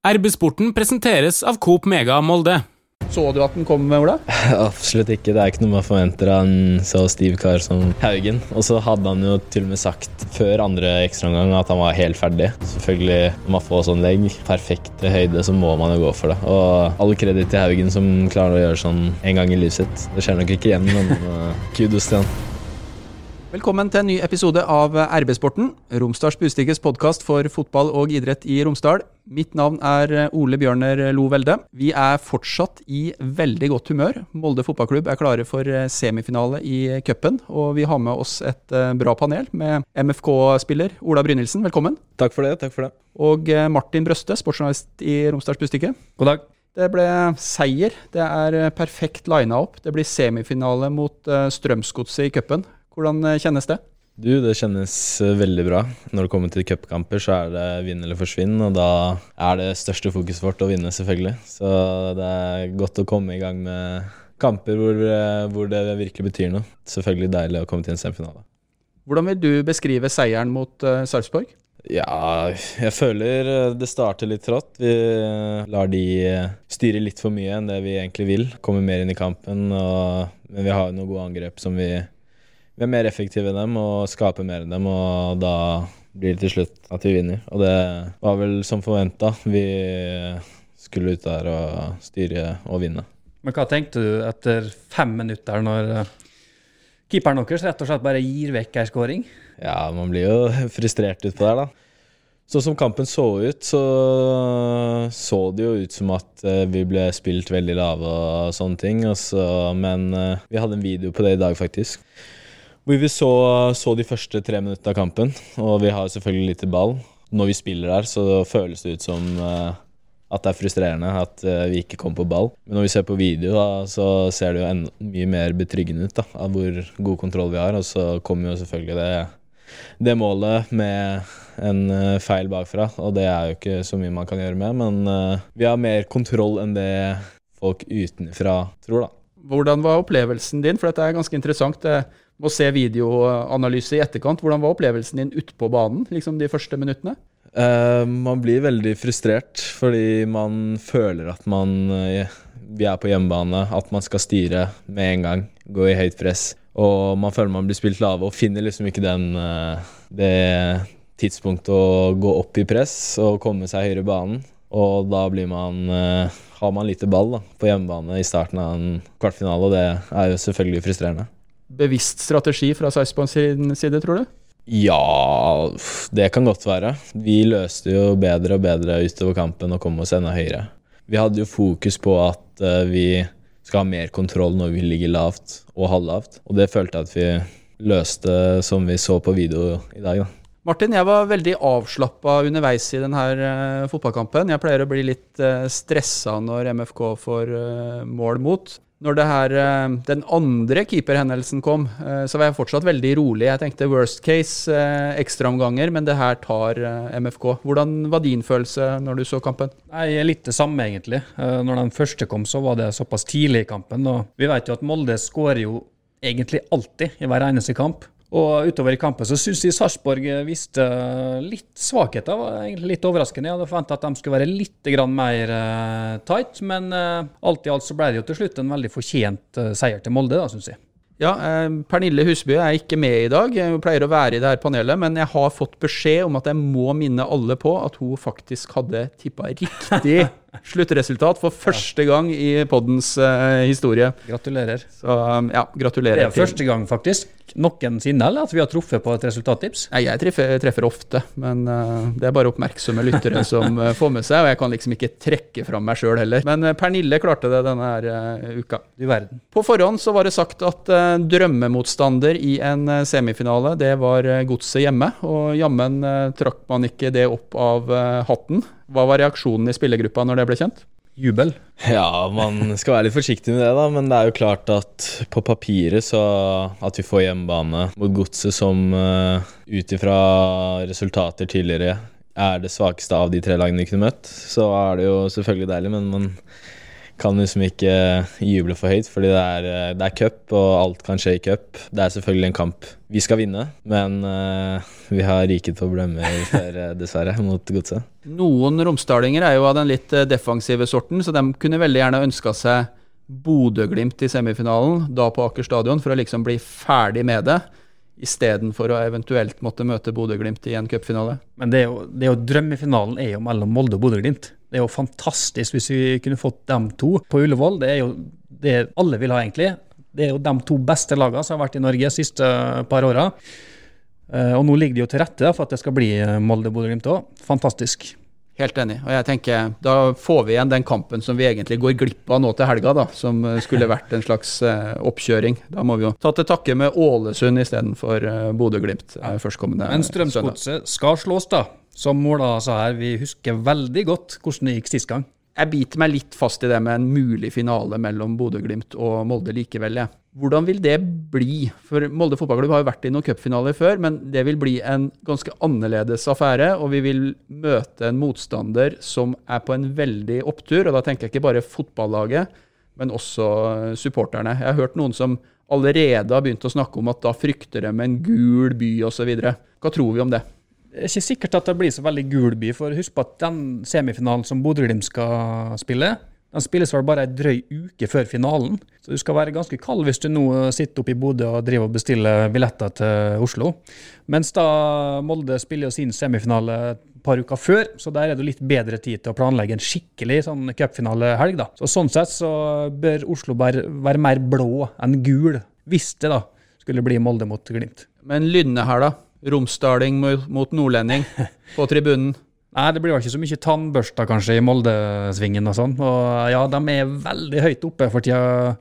RB-sporten presenteres av Coop Mega Molde. Så du at den kom, med, Ola? Absolutt ikke. Det er ikke noe man forventer av en så stiv kar som Haugen. Og så hadde han jo til og med sagt før andre ekstraomgang at han var helt ferdig. Selvfølgelig, når man får sånn legg, perfekte høyde, så må man jo gå for det. Og all kreditt til Haugen som klarer å gjøre sånn en gang i livet sitt. Det skjer nok ikke igjen, men uh, kudos til han. Velkommen til en ny episode av RB-sporten, Romsdals Bustikkes podkast for fotball og idrett i Romsdal. Mitt navn er Ole Bjørner Lo Velde. Vi er fortsatt i veldig godt humør. Molde fotballklubb er klare for semifinale i cupen, og vi har med oss et eh, bra panel med MFK-spiller Ola Brynildsen. Velkommen. Takk for det. takk for det. Og eh, Martin Brøste, sportsjournalist i Romsdals Bustikke. God dag. Det ble seier. Det er perfekt lina opp. Det blir semifinale mot eh, Strømsgodset i cupen. Hvordan eh, kjennes det? Du, det kjennes eh, veldig bra. Når det kommer til cupkamper, så er det vinn eller forsvinn, og da er det største fokuset vårt å vinne, selvfølgelig. Så det er godt å komme i gang med kamper hvor, eh, hvor det virkelig betyr noe. Selvfølgelig deilig å komme til en semifinale. Hvordan vil du beskrive seieren mot uh, Sarpsborg? Ja, jeg føler det starter litt trått. Vi lar de styre litt for mye enn det vi egentlig vil. Kommer mer inn i kampen, og, men vi har noen gode angrep som vi vi er mer effektive enn dem og skaper mer enn dem, og da blir det til slutt at vi vinner. Og det var vel som forventa. Vi skulle ut der og styre og vinne. Men hva tenkte du etter fem minutter når eh, keeperen deres rett og slett bare gir vekk ei skåring? Ja, man blir jo frustrert utpå der, da. Sånn som kampen så ut, så så det jo ut som at eh, vi ble spilt veldig lave og sånne ting. Også, men eh, vi hadde en video på det i dag, faktisk. Hvor vi så, så de første tre minuttene av kampen, og vi har selvfølgelig litt ball. Når vi spiller der, så føles det ut som uh, at det er frustrerende at uh, vi ikke kom på ball. Men når vi ser på video, da, så ser det jo enda mye mer betryggende ut da, av hvor god kontroll vi har. Og så kommer jo selvfølgelig det, det målet med en uh, feil bakfra, og det er jo ikke så mye man kan gjøre med. Men vi har mer kontroll enn det folk utenfra tror, da. Hvordan var opplevelsen din? For dette er ganske interessant. Å se videoanalyse i etterkant. Hvordan var opplevelsen din utpå banen liksom de første minuttene? Uh, man blir veldig frustrert fordi man føler at man uh, Vi er på hjemmebane, at man skal styre med en gang. Gå i høyt press. Og man føler man blir spilt lave og finner liksom ikke den uh, det tidspunktet å gå opp i press og komme seg høyere i banen. Og da blir man har man lite ball da, på hjemmebane i starten av en kvartfinale, og det er jo selvfølgelig frustrerende bevisst strategi fra Sarpsborg sin side, tror du? Ja, det kan godt være. Vi løste jo bedre og bedre utover kampen og kom oss enda høyere. Vi hadde jo fokus på at uh, vi skal ha mer kontroll når vi ligger lavt og halvlavt, og det følte jeg at vi løste som vi så på video i dag. da. Martin, jeg var veldig avslappa underveis i denne uh, fotballkampen. Jeg pleier å bli litt uh, stressa når MFK får mål mot når her, eh, den andre keeperhendelsen kom, eh, så var jeg fortsatt veldig rolig. Jeg tenkte worst case, eh, ekstraomganger, men det her tar MFK. Hvordan var din følelse når du så kampen? Nei, Litt det samme, egentlig. Når den første kom, så var det såpass tidlig i kampen. Og vi vet jo at Molde skårer jo egentlig alltid i hver eneste kamp. Og utover i kampen så syns jeg Sarpsborg viste litt svakheter. var egentlig litt overraskende. Jeg hadde forventa at de skulle være litt mer uh, tight, men alt i alt så ble det jo til slutt en veldig fortjent seier til Molde, da, syns jeg. Ja, Pernille Husby er ikke med i dag. Hun pleier å være i det her panelet, men jeg har fått beskjed om at jeg må minne alle på at hun faktisk hadde tippa riktig sluttresultat for første gang i poddens historie. Gratulerer. Så ja, gratulerer. Det er første gang, faktisk noensinne, eller at vi har truffet på et resultattips? Nei, jeg treffer, treffer ofte, men uh, det er bare oppmerksomme lyttere som uh, får med seg. Og jeg kan liksom ikke trekke fram meg sjøl heller. Men uh, Pernille klarte det denne her, uka. Du verden. På forhånd så var det sagt at drømmemotstander i en semifinale, det var Godset hjemme. Og jammen trakk man ikke det opp av hatten. Hva var reaksjonen i spillergruppa når det ble kjent? jubel? Ja, man skal være litt forsiktig med det, da. Men det er jo klart at på papiret så at vi får hjemmebane mot Godset, som uh, ut ifra resultater tidligere er det svakeste av de tre lagene vi kunne møtt, så er det jo selvfølgelig deilig. Men man kan liksom ikke juble for høyt, fordi det er, eh, det er cup, og alt kan skje i cup. Det er selvfølgelig en kamp vi skal vinne, men uh, vi har rike problemer før, dessverre, mot Godset. Noen romsdalinger er jo av den litt defensive sorten, så de kunne veldig gjerne ønska seg Bodø-Glimt i semifinalen, da på Aker stadion, for å liksom bli ferdig med det istedenfor å eventuelt måtte møte Bodø-Glimt i en cupfinale. Men det er, jo, det er jo drømmefinalen er jo mellom Molde og Bodø-Glimt. Det er jo fantastisk hvis vi kunne fått dem to på Ullevål. Det er jo det alle vil ha, egentlig. Det er jo de to beste lagene som har vært i Norge de siste par åra. Eh, og nå ligger det jo til rette for at det skal bli Molde-Bodø-Glimt òg. Fantastisk. Helt enig. Og jeg tenker, Da får vi igjen den kampen som vi egentlig går glipp av nå til helga, da, som eh, skulle vært en slags oppkjøring. Da må vi jo ta til takke med Ålesund istedenfor Bodø-Glimt førstkommende førstkommende Men Strømsgodset skal slås, da. Som Måla sa her, vi husker veldig godt hvordan det gikk sist gang. Jeg biter meg litt fast i det med en mulig finale mellom Bodø-Glimt og Molde likevel. Ja. Hvordan vil det bli? For Molde fotballklubb har jo vært i noen cupfinaler før, men det vil bli en ganske annerledes affære. Og vi vil møte en motstander som er på en veldig opptur. Og da tenker jeg ikke bare fotballaget, men også supporterne. Jeg har hørt noen som allerede har begynt å snakke om at da frykter de en gul by osv. Hva tror vi om det? Det er ikke sikkert at det blir så veldig gul by, for husk på at den semifinalen som Bodø-Glimt skal spille, den spilles vel bare ei drøy uke før finalen, så du skal være ganske kald hvis du nå sitter oppe i Bodø og driver og bestiller billetter til Oslo. Mens da Molde spiller jo sin semifinale et par uker før, så der er det litt bedre tid til å planlegge en skikkelig sånn cupfinalehelg. Så Sånn sett så bør Oslo bare være mer blå enn gul, hvis det da skulle bli Molde mot Glimt. Men Lynne her, da? Romsdaling mot nordlending på tribunen? Nei, det blir jo ikke så mye tannbørster kanskje i Molde-svingen og sånn. Og ja, de er veldig høyt oppe for tida,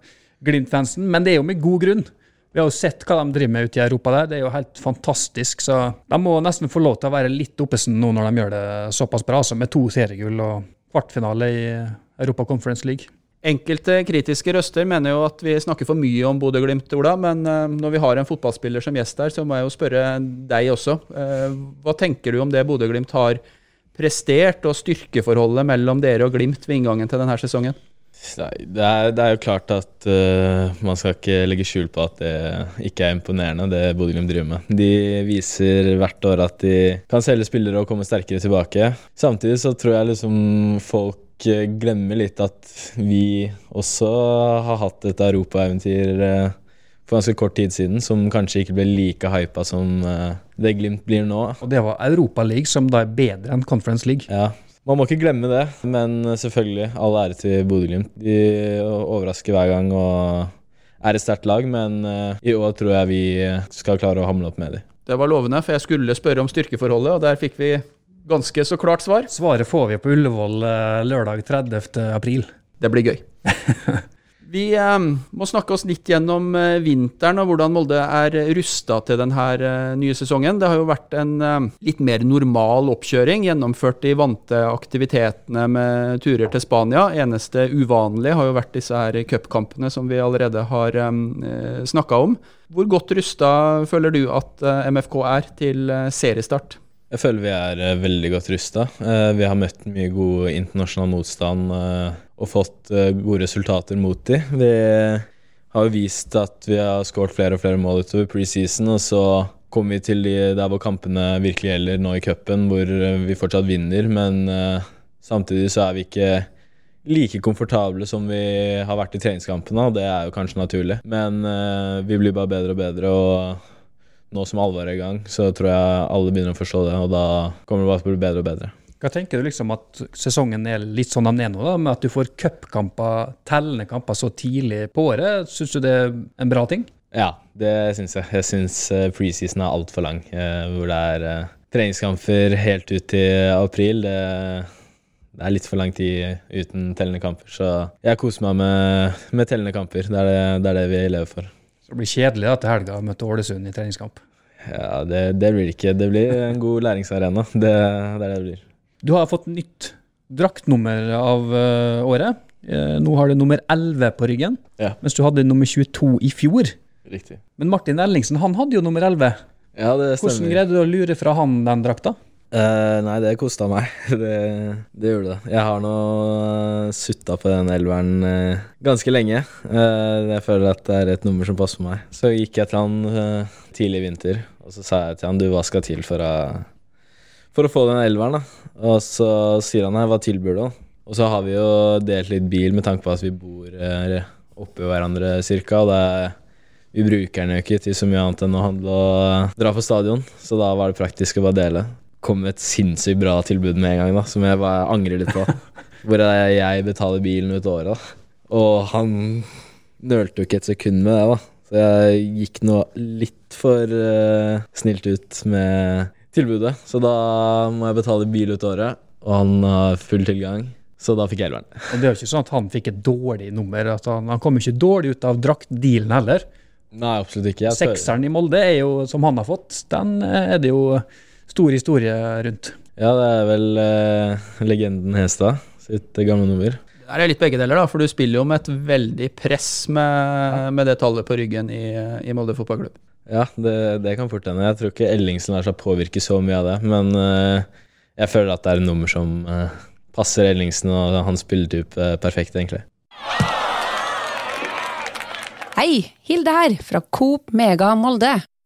Glimt-fansen, men det er jo med god grunn. Vi har jo sett hva de driver med ute i Europa der, det er jo helt fantastisk. Så de må nesten få lov til å være litt oppesen nå når de gjør det såpass bra, altså med to seriegull og kvartfinale i Europa Conference League. Enkelte kritiske røster mener jo at vi snakker for mye om Bodø-Glimt, Ola. Men uh, når vi har en fotballspiller som gjest her, så må jeg jo spørre deg også. Uh, hva tenker du om det Bodø-Glimt har prestert, og styrkeforholdet mellom dere og Glimt ved inngangen til denne sesongen? Nei, det er, det er jo klart at uh, man skal ikke legge skjul på at det ikke er imponerende, det Bodø-Glimt driver med. De viser hvert år at de kan selge spillere og komme sterkere tilbake. Samtidig så tror jeg liksom folk glemmer litt at vi også har hatt et europaeventyr uh, for ganske kort tid siden, som kanskje ikke ble like hypa som uh, det Glimt blir nå. Og det var Europaliga, som da er bedre enn Conference League. Ja, man må ikke glemme det, men selvfølgelig, all ære til Bodø-Glimt. De overrasker hver gang og er et sterkt lag, men uh, i år tror jeg vi skal klare å hamle opp med dem. Det var lovende, for jeg skulle spørre om styrkeforholdet, og der fikk vi ganske så klart svar. Svaret får vi på Ullevål uh, lørdag 30. april. Det blir gøy. Vi eh, må snakke oss litt gjennom eh, vinteren og hvordan Molde er rusta til denne eh, nye sesongen. Det har jo vært en eh, litt mer normal oppkjøring, gjennomført de vante aktivitetene med turer til Spania. Eneste uvanlige har jo vært disse her cupkampene som vi allerede har eh, snakka om. Hvor godt rusta føler du at eh, MFK er til eh, seriestart? Jeg føler vi er uh, veldig godt rusta. Uh, vi har møtt mye god internasjonal motstand uh, og fått gode resultater mot dem. Vi har jo vist at vi har skåret flere og flere mål utover preseason, og så kommer vi til de der hvor kampene virkelig gjelder, nå i cupen, hvor vi fortsatt vinner. Men samtidig så er vi ikke like komfortable som vi har vært i treningskampene, og det er jo kanskje naturlig. Men vi blir bare bedre og bedre. og nå som alvoret er i gang, så tror jeg alle begynner å forstå det, og da kommer det bare til å bli bedre og bedre. Hva tenker du liksom at sesongen er litt sånn den er nå, da, med at du får cupkamper, tellende kamper så tidlig på året? Syns du det er en bra ting? Ja, det syns jeg. Jeg syns eh, preseason er altfor lang, eh, hvor det er eh, treningskamper helt ut til april. Det, det er litt for lang tid uten tellende kamper, så jeg koser meg med, med tellende kamper. Det er det, det er det vi lever for. Så det blir kjedelig da til helga å møte Ålesund i treningskamp. Ja, det, det, blir ikke. Det blir en god læringsarena. Det, det er det det blir. Du har fått nytt draktnummer av uh, året. Uh, nå har du nummer 11 på ryggen, ja. mens du hadde nummer 22 i fjor. Riktig. Men Martin Ellingsen han hadde jo nummer 11. Ja, det stemmer. Hvordan greide du å lure fra han den drakta? Eh, nei, det kosta meg. Det, det gjorde det. Jeg har nå sutta på den elveren uh, ganske lenge. Uh, jeg føler at det er et nummer som passer på meg. Så gikk jeg til han eh, tidlig i vinter, og så sa jeg til han du, hva skal til for å, for å få den elveren, da? Og så sier han nei, hva tilbyr du? Og så har vi jo delt litt bil med tanke på at vi bor uh, oppi hverandre cirka, og det er vi bruker den jo ikke til så mye annet enn å handle og dra på stadion, så da var det praktisk å bare dele kom med et sinnssykt bra tilbud med en gang, da, som jeg bare angrer litt på. Hvor jeg, betaler bilen ut året. Og han nølte jo ikke et sekund med det, da. Så jeg gikk nå litt for uh, snilt ut med tilbudet. Så da må jeg betale bil ut året, og han har full tilgang. Så da fikk jeg elveren. Det er jo ikke sånn at han fikk et dårlig nummer. Han, han kom jo ikke dårlig ut av draktdealen heller. Nei, absolutt ikke. Sekseren i Molde er jo, som han har fått, den er det jo stor historie rundt. Ja, det er vel eh, legenden Hestad sitt gamle nummer. Det er litt begge deler, da, for du spiller jo med et veldig press med, med det tallet på ryggen i, i Molde fotballklubb. Ja, det, det kan fort hende. Jeg tror ikke Ellingsen lar seg påvirke så mye av det, men eh, jeg føler at det er et nummer som eh, passer Ellingsen og hans spilletype perfekt, egentlig. Hei, Hilde her, fra Coop Mega Molde.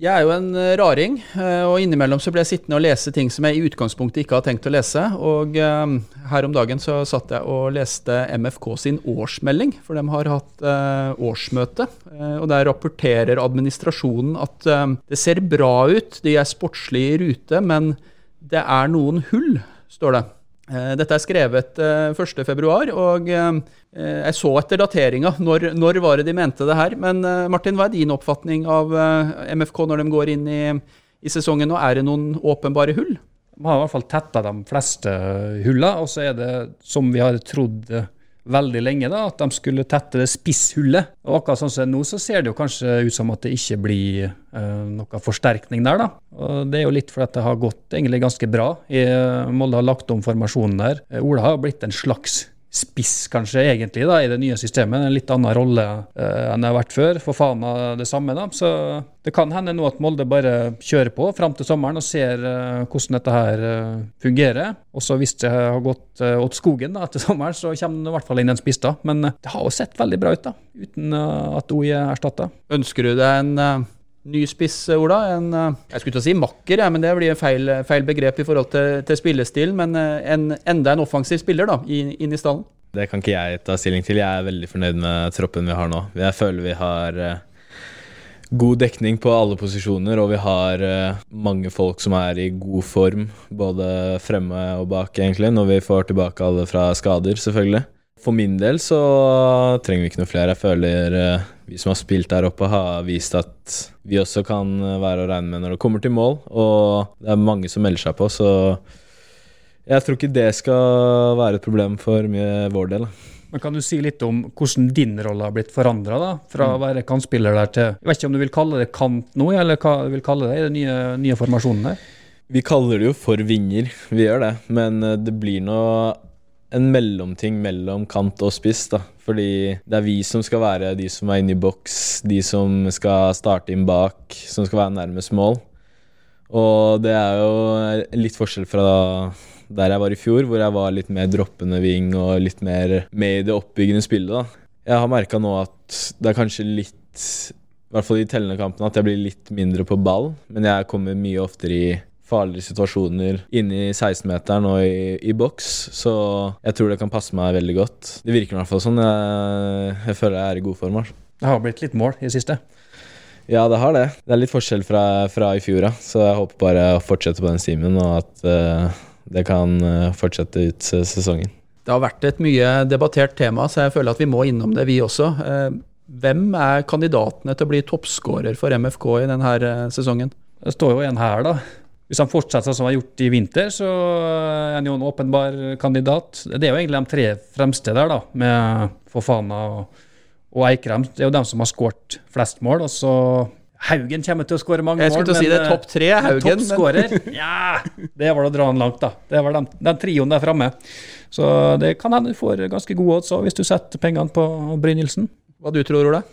Jeg er jo en eh, raring, eh, og innimellom så blir jeg sittende og lese ting som jeg i utgangspunktet ikke har tenkt å lese. Og um, her om dagen så satt jeg og leste MFK sin årsmelding, for de har hatt årsmøte. Og der rapporterer administrasjonen at det ser bra ut, de er sportslig i rute, men det er noen hull, står det. Dette er skrevet 1.2, og Eh, jeg så etter dateringa. Når, når, var det de mente det her? Men eh, Martin, hva er din oppfatning av eh, MFK når de går inn i, i sesongen? Og er det noen åpenbare hull? Vi har i hvert fall tetta de fleste hullene. Og så er det, som vi har trodd veldig lenge, da, at de skulle tette det spisshullet. Og akkurat sånn som nå, så ser det jo kanskje ut som at det ikke blir uh, noe forsterkning der, da. Og det er jo litt fordi det har gått egentlig ganske bra. Molde har lagt om formasjonen der. Ola har blitt en slags spiss, kanskje, egentlig, da, i det nye systemet. En litt annen rolle uh, enn det har vært før. For faen av det samme, da. Så det kan hende nå at Molde bare kjører på fram til sommeren og ser uh, hvordan dette her uh, fungerer. Og så hvis det har gått uh, åt skogen da, etter sommeren, så kommer det i hvert fall inn en spiss da. Men det har jo sett veldig bra ut, da, uten at OI er erstatta. Ønsker du deg en ny spiss, Ola. En, jeg skulle ikke si makker, ja, men det blir feil, feil begrep i forhold til, til spillestil. Men en, enda en offensiv spiller da, inn i stallen. Det kan ikke jeg ta stilling til. Jeg er veldig fornøyd med troppen vi har nå. Jeg føler vi har god dekning på alle posisjoner, og vi har mange folk som er i god form, både fremme og bak, egentlig, når vi får tilbake alle fra skader, selvfølgelig. For min del så trenger vi ikke noe flere. Jeg føler vi som har spilt der oppe, har vist at vi også kan være å regne med når det kommer til mål. Og det er mange som melder seg på, så jeg tror ikke det skal være et problem for mye vår del. Men Kan du si litt om hvordan din rolle har blitt forandra? Fra mm. å være kantspiller der til Jeg vet ikke om du vil kalle det kant nå, eller hva du vil kalle det i den nye, nye formasjonen der? Vi kaller det jo for vinger, vi gjør det. Men eh, det blir noe en mellomting mellom kant og spiss. da. Fordi det er vi som skal være de som er inne i boks, de som skal starte inn bak, som skal være nærmest mål. Og det er jo litt forskjell fra der jeg var i fjor, hvor jeg var litt mer droppende ving og litt mer med i det oppbyggende spillet. da. Jeg har merka nå at det er kanskje litt, i hvert fall i tellende kampene, at jeg blir litt mindre på ball, men jeg kommer mye oftere i farlige situasjoner inne i 16-meteren og i, i, boks. Så jeg tror det kan passe meg veldig godt. Det virker i hvert fall sånn. Jeg, jeg føler jeg er i god form. Altså. Det har blitt litt mål i det siste? Ja, det har det. Det er litt forskjell fra, fra i fjor, ja. så jeg håper bare å fortsette på den stimen, og at uh, det kan uh, fortsette ut sesongen. Det har vært et mye debattert tema, så jeg føler at vi må innom det, vi også. Uh, hvem er kandidatene til å bli toppskårer for MFK i denne sesongen? Det står jo en her, da. Hvis han fortsetter som han har gjort i vinter, så er han jo en åpenbar kandidat. Det er jo egentlig de tre fremste der, da, med Fofana og, og Eikrem. Det er jo dem som har skåret flest mål. Og så Haugen kommer til å skåre mange mål. Jeg skulle til å si det. er Topp tre er Haugen. Toppskårer? Ja, det var å dra han langt, da. Det var den, den trioen der framme. Så det kan hende du får ganske gode odds hvis du setter pengene på Brynildsen. Hva du tror, Ola?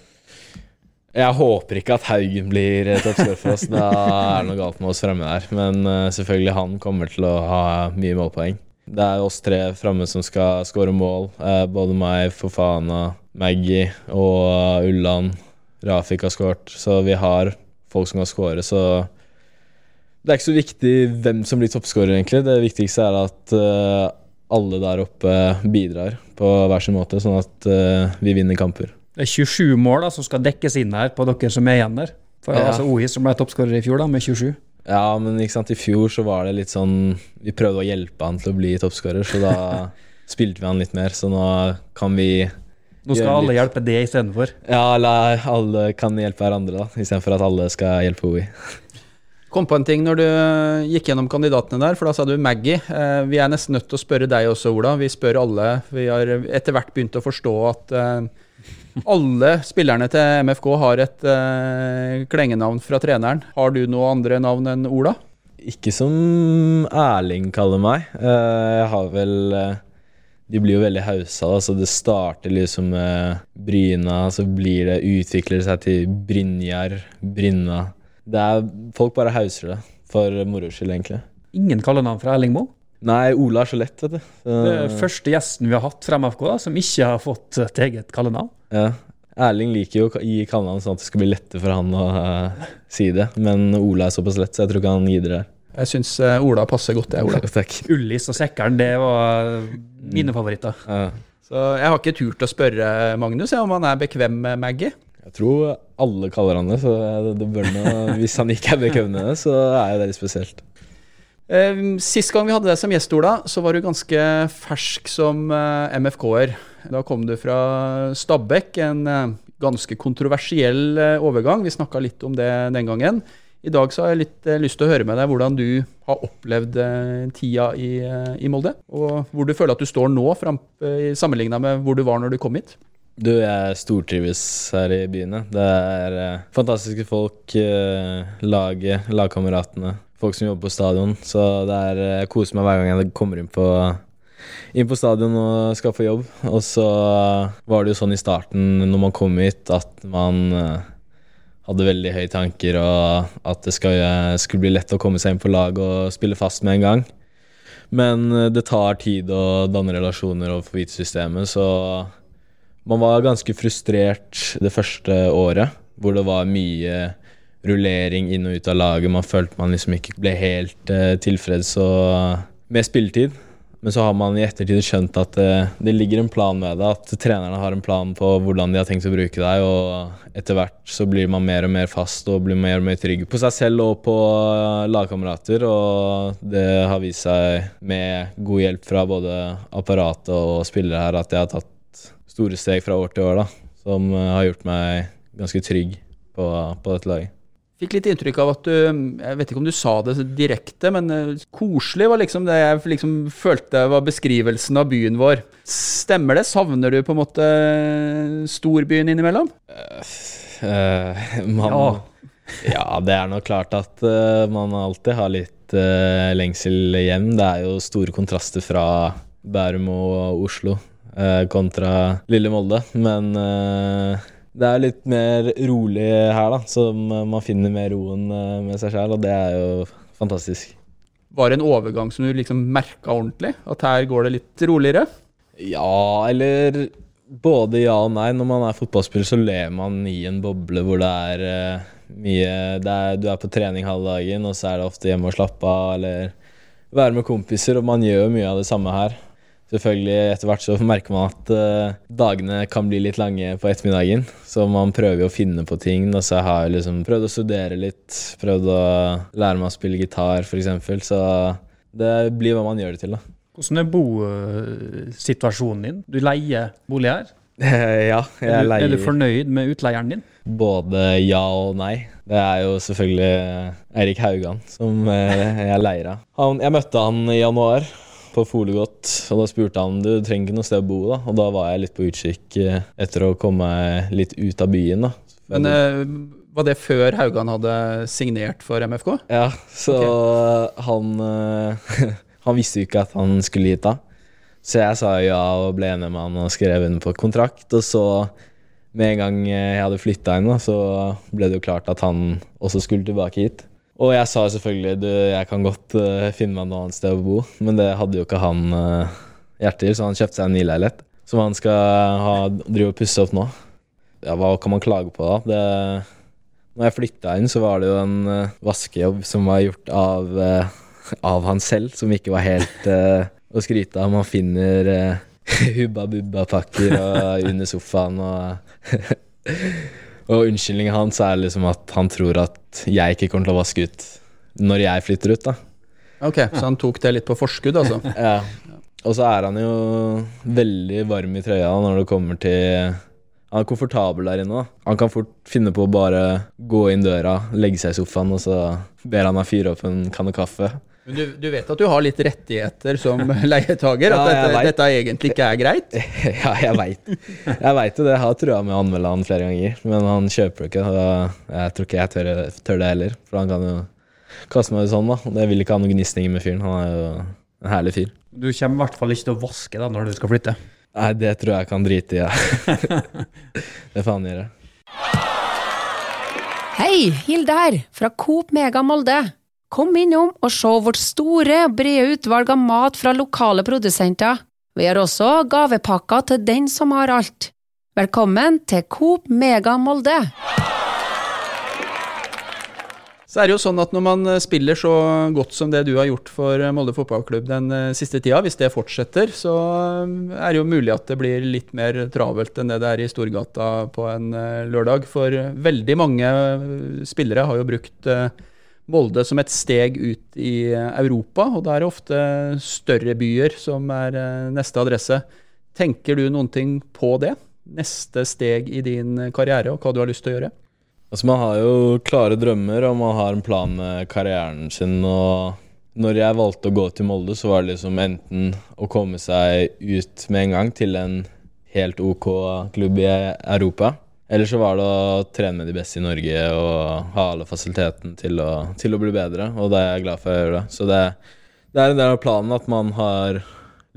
Jeg håper ikke at Haugen blir eh, toppskårer for oss. Da er det noe galt med oss fremme der. Men eh, selvfølgelig, han kommer til å ha mye målpoeng. Det er oss tre framme som skal skåre mål. Eh, både meg, Fofana, Maggie og Ulland. Rafik har skåret. Så vi har folk som kan skåre, så det er ikke så viktig hvem som blir toppskårer, egentlig. Det viktigste er at eh, alle der oppe bidrar på hver sin måte, sånn at eh, vi vinner kamper. Det er 27 mål da, som skal dekkes inn her på dere som er igjen der. For Ja. altså Ois som ble toppskårer i fjor, da, med 27. Ja, men ikke sant, i fjor så var det litt sånn Vi prøvde å hjelpe han til å bli toppskårer, så da spilte vi han litt mer. Så nå kan vi Nå skal alle litt. hjelpe det istedenfor. Ja, eller alle kan hjelpe hverandre, da, istedenfor at alle skal hjelpe OI. Kom på en ting når du gikk gjennom kandidatene der, for da sa du Maggie. Eh, Vi er nesten nødt til å spørre deg også, Ola. Vi spør alle. Vi har etter hvert begynt å forstå at eh, alle spillerne til MFK har et uh, klengenavn fra treneren. Har du noe andre navn enn Ola? Ikke som Erling kaller meg. Uh, Jeg har vel uh, De blir jo veldig hausa, da, så det starter liksom med Bryna, så blir det utvikler seg til Brynjar, Brynna. Det er Folk bare hauser det, for moro skyld, egentlig. Ingen kallenavn fra Erling Moe. Nei, Ola er så lett, vet du. Så, Det er første gjesten vi har hatt fra MFK da, som ikke har fått et eget kallenavn. ja. Erling liker jo å gi kallenavn sånn at det skal bli lettere for han å uh, si det, men Ola er såpass lett, så jeg tror ikke han gir det. Jeg syns Ola passer godt, det, Ola. Takk. Ullis og Sekkeren, det var mine favoritter. Ja. Så jeg har ikke turt å spørre Magnus om han er bekvem med Maggie. Jeg tror alle kaller han det, så det, det bør nå Hvis han ikke er bekvem med det, så er det litt spesielt. Eh, Sist gang vi hadde deg som gjest, Ola, så var du ganske fersk som eh, MFK-er. Da kom du fra Stabekk, en eh, ganske kontroversiell eh, overgang. Vi snakka litt om det den gangen. I dag så har jeg litt lyst til å høre med deg hvordan du har opplevd tida i, i Molde. Og hvor du føler at du står nå, sammenligna med hvor du var når du kom hit. Du, jeg stortrives her i byene. Det er fantastiske folk. Laget, lagkameratene, folk som jobber på stadion. Så det er, eh, jeg koser meg hver gang jeg kommer inn på, inn på stadion og skal få jobb. Og så var det jo sånn i starten når man kom hit, at man eh, hadde veldig høye tanker, og at det skal, skulle bli lett å komme seg inn på lag og spille fast med en gang. Men eh, det tar tid å danne relasjoner overfor hvitesystemet, så man var ganske frustrert det første året, hvor det var mye rullering inn og ut av laget. Man følte man liksom ikke ble helt uh, tilfreds og, med spilletid. Men så har man i ettertid skjønt at eh, det ligger en plan med det. At trenerne har en plan på hvordan de har tenkt å bruke deg. Og etter hvert så blir man mer og mer fast og blir mer og mer trygg på seg selv og på eh, lagkamerater. Og det har vist seg med god hjelp fra både apparatet og spillere her at jeg har tatt store steg fra år til år, da, som eh, har gjort meg ganske trygg på, på dette laget. Fikk litt inntrykk av at du Jeg vet ikke om du sa det direkte, men eh, koselig var liksom det jeg liksom følte var beskrivelsen av byen vår. Stemmer det? Savner du på en måte storbyen innimellom? Eh, man, Ja. ja. det er nok klart at uh, man alltid har litt eh, lengsel hjem. Det er jo store kontraster fra Bærum og Oslo eh, kontra lille Molde. Men eh, det er litt mer rolig her, da, så man finner mer roen eh, med seg sjæl, og det er jo fantastisk. Var det en overgang som du liksom merka ordentlig? At her går det litt roligere? Ja, eller både ja og nei. Når man er fotballspiller, så ler man i en boble hvor det er eh, mye det er, Du er på trening halve dagen, og så er det ofte hjemme og slappe av, eller være med kompiser, og man gjør mye av det samme her. Selvfølgelig, etter hvert så merker man at uh, dagene kan bli litt lange på ettermiddagen, så man prøver jo å finne på ting. Og så har jeg liksom prøvd å studere litt, prøvd å lære meg å spille gitar, f.eks. Så det blir hva man gjør det til, da. Hvordan er bosituasjonen din? Du leier bolig her. ja, jeg Er du, leier er du fornøyd med utleieren din? Både ja og nei. Det er jo selvfølgelig Eirik Haugan som eh, jeg leier av. Jeg møtte han i januar på Folegodt, og da spurte han du trenger ikke noe sted å bo. da Og da var jeg litt på utkikk eh, etter å komme litt ut av byen. da Men eh, Var det før Haugan hadde signert for MFK? Ja, så han eh, Han visste jo ikke at han skulle hit da. Så jeg sa ja og ble enig med han og skrev under på kontrakt. Og så, med en gang jeg hadde flytta inn, så ble det jo klart at han også skulle tilbake hit. Og jeg sa selvfølgelig du, jeg kan godt uh, finne meg noe annet sted å bo, men det hadde jo ikke han uh, hjerte til, så han kjøpte seg en ny leilighet som han skal ha, drive og pusse opp nå. Ja, hva kan man klage på, da? Det, når jeg flytta inn, så var det jo en uh, vaskejobb som var gjort av, uh, av han selv, som ikke var helt å skryte av. Man finner Hubba Bubba-pakker under sofaen og Og unnskyldningen hans er liksom at han tror at jeg ikke kommer til å vaske ut når jeg flytter ut, da. Ok, Så han tok det litt på forskudd, altså? Ja. Og så er han jo veldig varm i trøya når det kommer til Han er komfortabel der inne. da. Han kan fort finne på å bare gå inn døra, legge seg i sofaen, og så ber han meg fyre opp en kanne kaffe. Men du, du vet at du har litt rettigheter som leietager? At Ja, dette, dette egentlig ikke er greit? ja, jeg veit Jeg vet jo det. Jeg har trua med å anmelde han flere ganger, men han kjøper det ikke. Og jeg tror ikke jeg tør, tør det heller, for han kan jo kaste meg ut sånn, da. Det jeg vil ikke ha noen gnisninger med fyren. Han er jo en herlig fyr. Du kommer i hvert fall ikke til å vaske da når du skal flytte. Nei, det tror jeg kan drite i, ja. det får han gjøre. Hei, Hilde her, fra Coop Mega Molde. Kom innom og se vårt store brede utvalg av mat fra lokale produsenter. Vi har også gavepakker til den som har alt. Velkommen til Coop Mega Molde. Så er det jo sånn at når man eh, spiller så godt som det du har gjort for eh, Molde fotballklubb den eh, siste tida, hvis det fortsetter, så er det jo mulig at det blir litt mer travelt enn det det er i Storgata på en lørdag. For veldig mange spillere har jo brukt Molde som et steg ut i eh, Europa, og da er det ofte større byer som er eh, neste adresse. Tenker du noen ting på det? Neste steg i din karriere, og hva du har lyst til å gjøre? Altså, man har jo klare drømmer, og man har en plan med karrieren sin. Og når jeg valgte å gå til Molde, så var det liksom enten å komme seg ut med en gang til en helt OK klubb i Europa, eller så var det å trene med de beste i Norge og ha alle fasilitetene til til å bli bedre. Og da er jeg glad for å gjøre det. Så det, det er en del av planen at man har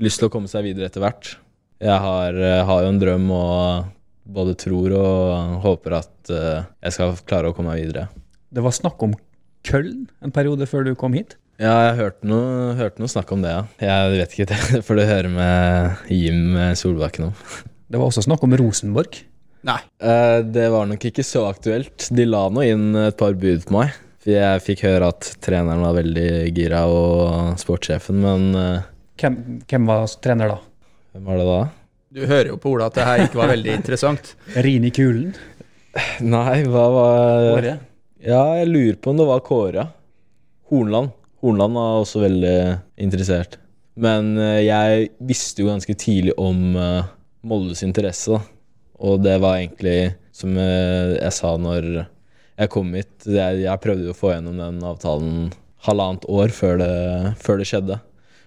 lyst til å komme seg videre etter hvert. Jeg har, eh, har jo en drøm og både tror og håper at eh, jeg skal klare å komme meg videre. Det var snakk om Køln en periode før du kom hit. Ja, jeg hørte noe, hørte noe snakk om det, ja. Jeg vet ikke, det får du høre med Jim Solbakken om. Det var også snakk om Rosenborg. Nei. Eh, det var nok ikke så aktuelt. De la nå inn et par bud på meg. For jeg fikk høre at treneren var veldig gira, og sportssjefen, men eh, Hvem, hvem var trener da? hvem var det da? Du hører jo på Ola at det her ikke var veldig interessant. Rini Kulen? Nei, hva var Kåre? Ja, jeg lurer på om det var Kåre. Hornland. Hornland var også veldig interessert. Men eh, jeg visste jo ganske tidlig om Moldes interesse, da. Og det var egentlig, som eh, jeg sa når jeg kom hit Jeg, jeg prøvde å få gjennom den avtalen halvannet år før det, før det skjedde.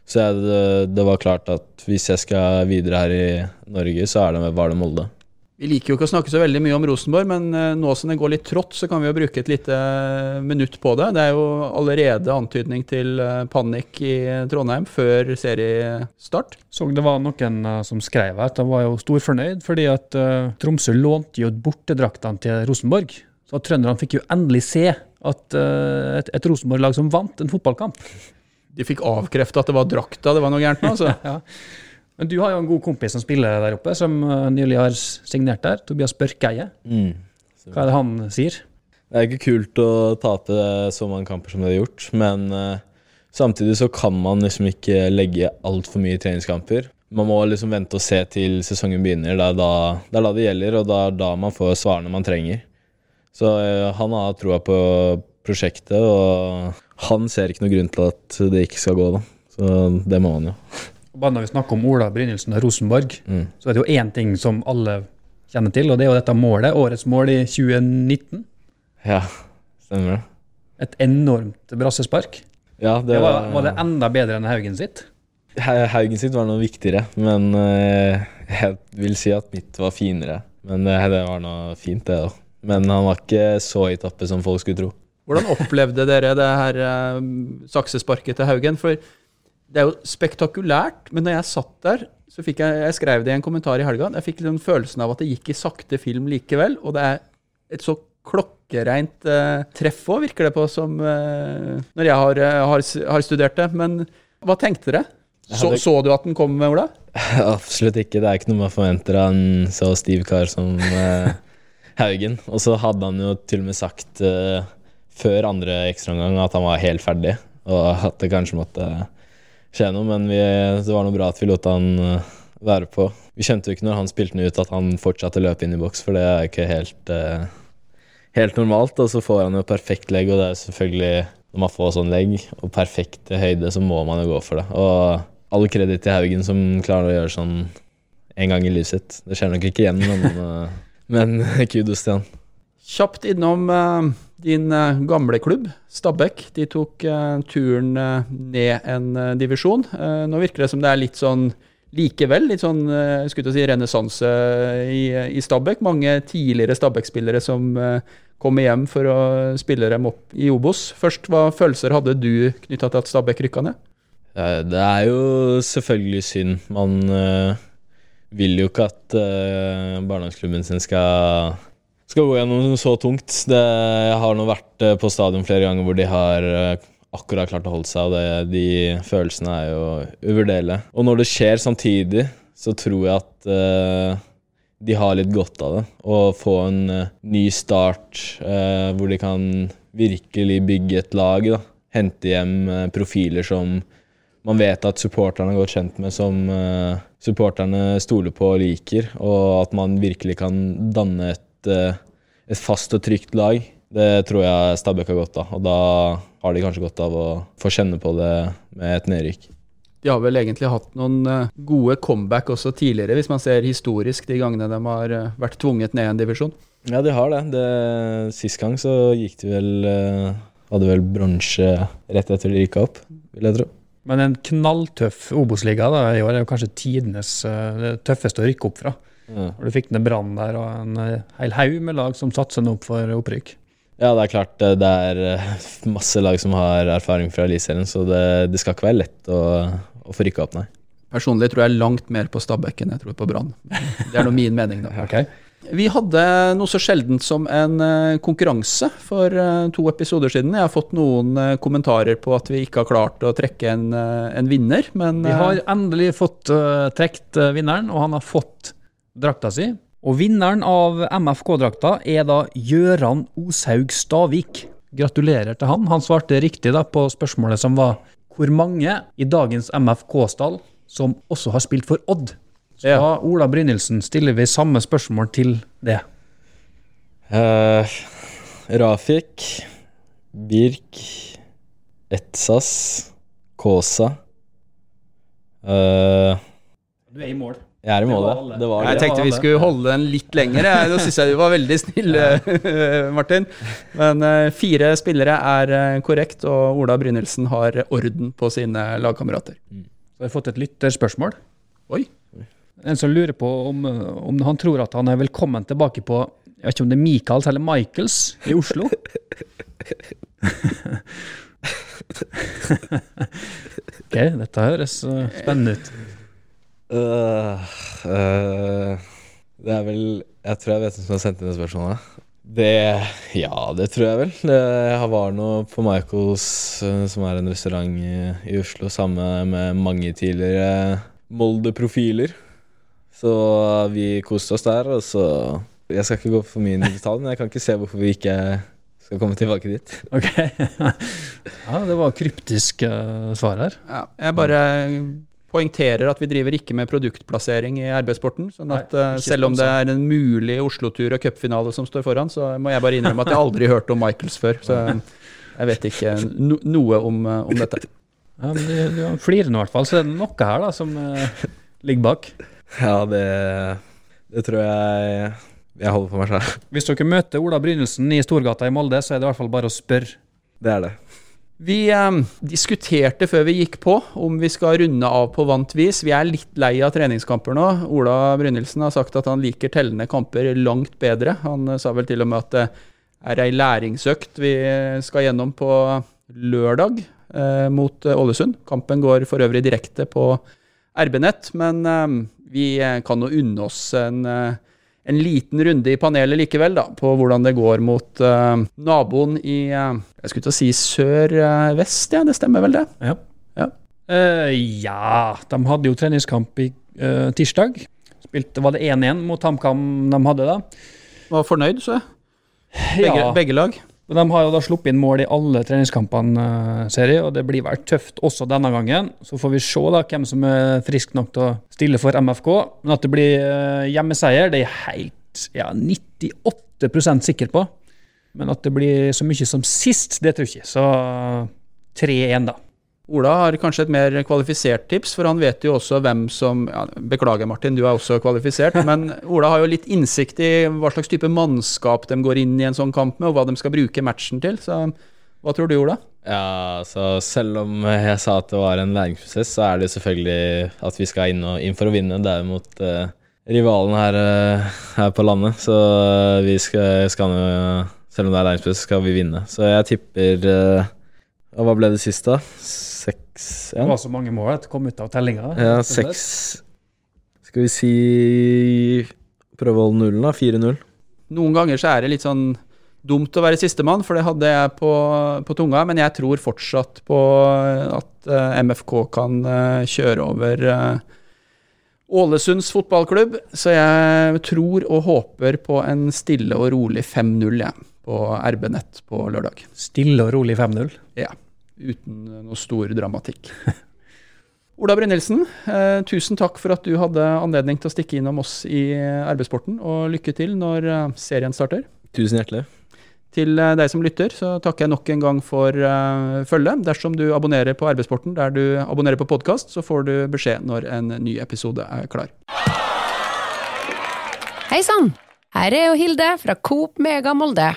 Så jeg, det, det var klart at hvis jeg skal videre her i Norge, så er det, var det Molde. Vi liker jo ikke å snakke så veldig mye om Rosenborg, men eh, nå som det går litt trått, så kan vi jo bruke et lite eh, minutt på det. Det er jo allerede antydning til eh, panikk i Trondheim før seriestart. Så det var noen som skrev at de var jo storfornøyd, fordi at Tromsø lånte jo bortedraktene til Rosenborg. Så trønderne fikk jo endelig se at et, et Rosenborg-lag som vant en fotballkamp. De fikk avkrefta at det var drakta det var noe gærent med, altså. Ja. Men du har jo en god kompis som spiller der oppe, som eh, nylig har signert der. Tobias Børkeie. Hva er det han sier? Det er ikke kult å tape så mange kamper som det er gjort, men eh, samtidig så kan man liksom ikke legge altfor mye treningskamper. Man må liksom vente og se til sesongen begynner. Det er da det, er da det gjelder, og det er da man får svarene man trenger. Så eh, han har troa på prosjektet, og han ser ikke noe grunn til at det ikke skal gå, da. Så det må han jo. Bare når vi snakker om Ola Brynildsen og Rosenborg, Mm. så er det jo én ting som alle kjenner til, og det er jo dette målet. Årets mål i 2019. Ja, stemmer det. Et enormt brassespark. Ja, Det var, var det enda bedre enn Haugen sitt? Haugen sitt var noe viktigere, men eh, jeg vil si at mitt var finere. Men eh, det var noe fint, det òg. Men han var ikke så i tappet som folk skulle tro. Hvordan opplevde dere det her eh, saksesparket til Haugen? For det er jo spektakulært, men når jeg satt der, så fikk jeg Jeg skrev det i en kommentar i helga. Jeg fikk den følelsen av at det gikk i sakte film likevel. Og det er et så klokkereint uh, treff òg, virker det på, som uh, når jeg har, uh, har, har studert det. Men hva tenkte dere? Så, så du at den kom, Ola? Absolutt ikke. Det er ikke noe man forventer av en så stiv kar som Haugen. Og så hadde han jo til og med sagt før andre ekstraomgang at han var helt ferdig, og at det kanskje måtte skje noe, men vi, det var noe bra at vi lot han eh, være på. Vi skjønte jo ikke når han spilte den ut at han fortsatte å løpe inn i boks, for det er ikke helt, eh, helt normalt. Og så får han jo perfekt legg, og det er selvfølgelig når man får sånn legg og perfekt høyde, så må man jo gå for det. Og all kreditt til Haugen som klarer å gjøre sånn en gang i livet sitt. Det skjer nok ikke igjen, men, eh, men kudos til han. Kjapt innom eh, din eh, gamle klubb, Stabæk. De tok eh, turen eh, ned en divisjon. Nå virker det som det er litt sånn likevel, litt sånn skulle si renessanse i, i Stabæk. Mange tidligere Stabæk-spillere som kommer hjem for å spille dem opp i Obos. Først, hva følelser hadde du knytta til at Stabæk rykka ned? Det er jo selvfølgelig synd. Man eh, vil jo ikke at uh, barndomsklubben sin skal, skal gå gjennom noe så tungt. Det, jeg har nå vært eh, på stadion flere ganger hvor de har eh, akkurat klart å holde seg, og det, de følelsene er jo uvurderlige. Og når det skjer samtidig, så tror jeg at uh, de har litt godt av det. Å få en uh, ny start uh, hvor de kan virkelig bygge et lag. Da. Hente hjem profiler som man vet at supporterne er godt kjent med, som supporterne stoler på og liker, og at man virkelig kan danne et, eh, et fast og trygt lag. Det tror jeg Stabæk har godt av, og da har de kanskje godt av å få kjenne på det med et nedrykk. De har vel egentlig hatt noen eh, gode comeback også tidligere, hvis man ser historisk de gangene de har eh, vært tvunget ned en divisjon. Ja, de har det. det sist gang så gikk de vel Hadde vel bronse rett etter de rykka opp, vil jeg tro. Men en knalltøff Obos-liga da, i år er jo kanskje tidenes tøffeste å rykke opp fra. Ja. Du fikk ned Brann der og en eh, hel haug med lag som satser nå opp for opprykk. Ja, det er klart eh, det er eh, masse lag som har erfaring fra Eliteserien, så det, det skal ikke være lett å, å få rykka opp, nei. Personlig tror jeg langt mer på Stabæk enn jeg tror på Brann. Det er nå min mening, da. okay. Vi hadde noe så sjeldent som en konkurranse for to episoder siden. Jeg har fått noen kommentarer på at vi ikke har klart å trekke en, en vinner, men Vi har endelig fått uh, trukket vinneren, og han har fått drakta si. Og vinneren av MFK-drakta er da Gjøran Oshaug Stavik. Gratulerer til han. Han svarte riktig da på spørsmålet som var hvor mange i dagens MFK-stall som også har spilt for Odd. Så Ja. da, Ola Brynildsen, stiller vi samme spørsmål til det. Uh, Rafik, Birk, Etsas, Kåsa uh, Du er i mål. Jeg er i mål, Det ja. Det var jeg tenkte vi skulle holde den litt lenger. Nå syns jeg du var veldig snill, eh, Martin. Men eh, fire spillere er eh, korrekt, og Ola Brynildsen har orden på sine lagkamerater. Så har vi fått et lytterspørsmål. Oi. En som lurer på om, om han tror at han er velkommen tilbake på Jeg vet ikke om det er Michaels eller Michaels i Oslo. ok, dette høres spennende ut. Øh, det er vel Jeg tror jeg vet hvem som har sendt inn det spørsmålet. Det Ja, det tror jeg vel. Det, jeg var nå på Michaels, øh, som er en restaurant i, i Oslo, sammen med mange tidligere Molde-profiler. Så vi koste oss der, og så Jeg skal ikke gå for mye inn i detalj, men jeg kan ikke se hvorfor vi ikke skal komme tilbake dit. Ok. ja, det var kryptisk uh, svar her. Ja, jeg bare poengterer at vi driver ikke med produktplassering i RB-sporten. sånn at Nei, eh, selv om det er en mulig Oslo-tur og cupfinale som står foran, så må jeg bare innrømme at jeg aldri hørte om Michaels før. Så jeg vet ikke no noe om, eh, om dette. Ja, men du, du flirer nå i hvert fall, så det er noe her da som uh, ligger bak. Ja, det, det tror jeg jeg holder for meg sjøl. Hvis dere møter Ola Brynildsen i Storgata i Molde, så er det i hvert fall bare å spørre. Det er det. Vi eh, diskuterte før vi gikk på om vi skal runde av på vant vis. Vi er litt lei av treningskamper nå. Ola Brynildsen har sagt at han liker tellende kamper langt bedre. Han eh, sa vel til og med at det er ei læringsøkt vi skal gjennom på lørdag eh, mot eh, Ålesund. Kampen går for øvrig direkte på RB-nett, men eh, vi eh, kan jo unne oss en eh, en liten runde i panelet likevel, da, på hvordan det går mot uh, naboen i uh, Jeg skulle til å si sør-vest, ja. Det stemmer vel, det? Ja. Ja. Uh, ja, de hadde jo treningskamp i tirsdag. Spilte, var det 1-1 mot HamKam de hadde da? Var fornøyd, så jeg. Begge, Ja. begge lag. Men De har jo da sluppet inn mål i alle treningskampene, serie, og det blir vel tøft også denne gangen. Så får vi se da hvem som er frisk nok til å stille for MFK. Men at det blir eh, hjemmeseier, det er jeg helt ja, 98% sikker på. Men at det blir så mye som sist, det tror jeg ikke. Så 3-1, da. Ola har kanskje et mer kvalifisert tips, for han vet jo også hvem som ja, Beklager, Martin, du er også kvalifisert, men Ola har jo litt innsikt i hva slags type mannskap de går inn i en sånn kamp med, og hva de skal bruke matchen til. Så hva tror du, Ola? Ja, så selv om jeg sa at det var en læringsprosess, så er det selvfølgelig at vi skal inn, og, inn for å vinne. Det er jo mot eh, rivalen her, eh, her på landet, så eh, vi skal, skal Selv om det er læringsprosess, skal vi vinne. Så jeg tipper eh, og Hva ble det sist, da? Seks Det var så mange mål at det kom ut av tellinga. ja, seks Skal vi si Prøve å holde nullen, da. 4-0. Noen ganger så er det litt sånn dumt å være sistemann, for det hadde jeg på, på tunga, men jeg tror fortsatt på at uh, MFK kan uh, kjøre over uh, Ålesunds fotballklubb, så jeg tror og håper på en stille og rolig 5-0 ja, på RB-nett på lørdag. Stille og rolig 5-0. Ja, uten noe stor dramatikk. Ola Brynildsen, eh, tusen takk for at du hadde anledning til å stikke innom oss i arbeidssporten, og lykke til når eh, serien starter. Tusen hjertelig. Til eh, deg som lytter, så takker jeg nok en gang for følget. Dersom du abonnerer på Arbeidssporten der du abonnerer på podkast, så får du beskjed når en ny episode er klar. Hei sann! Her er jo Hilde fra Coop Mega Molde.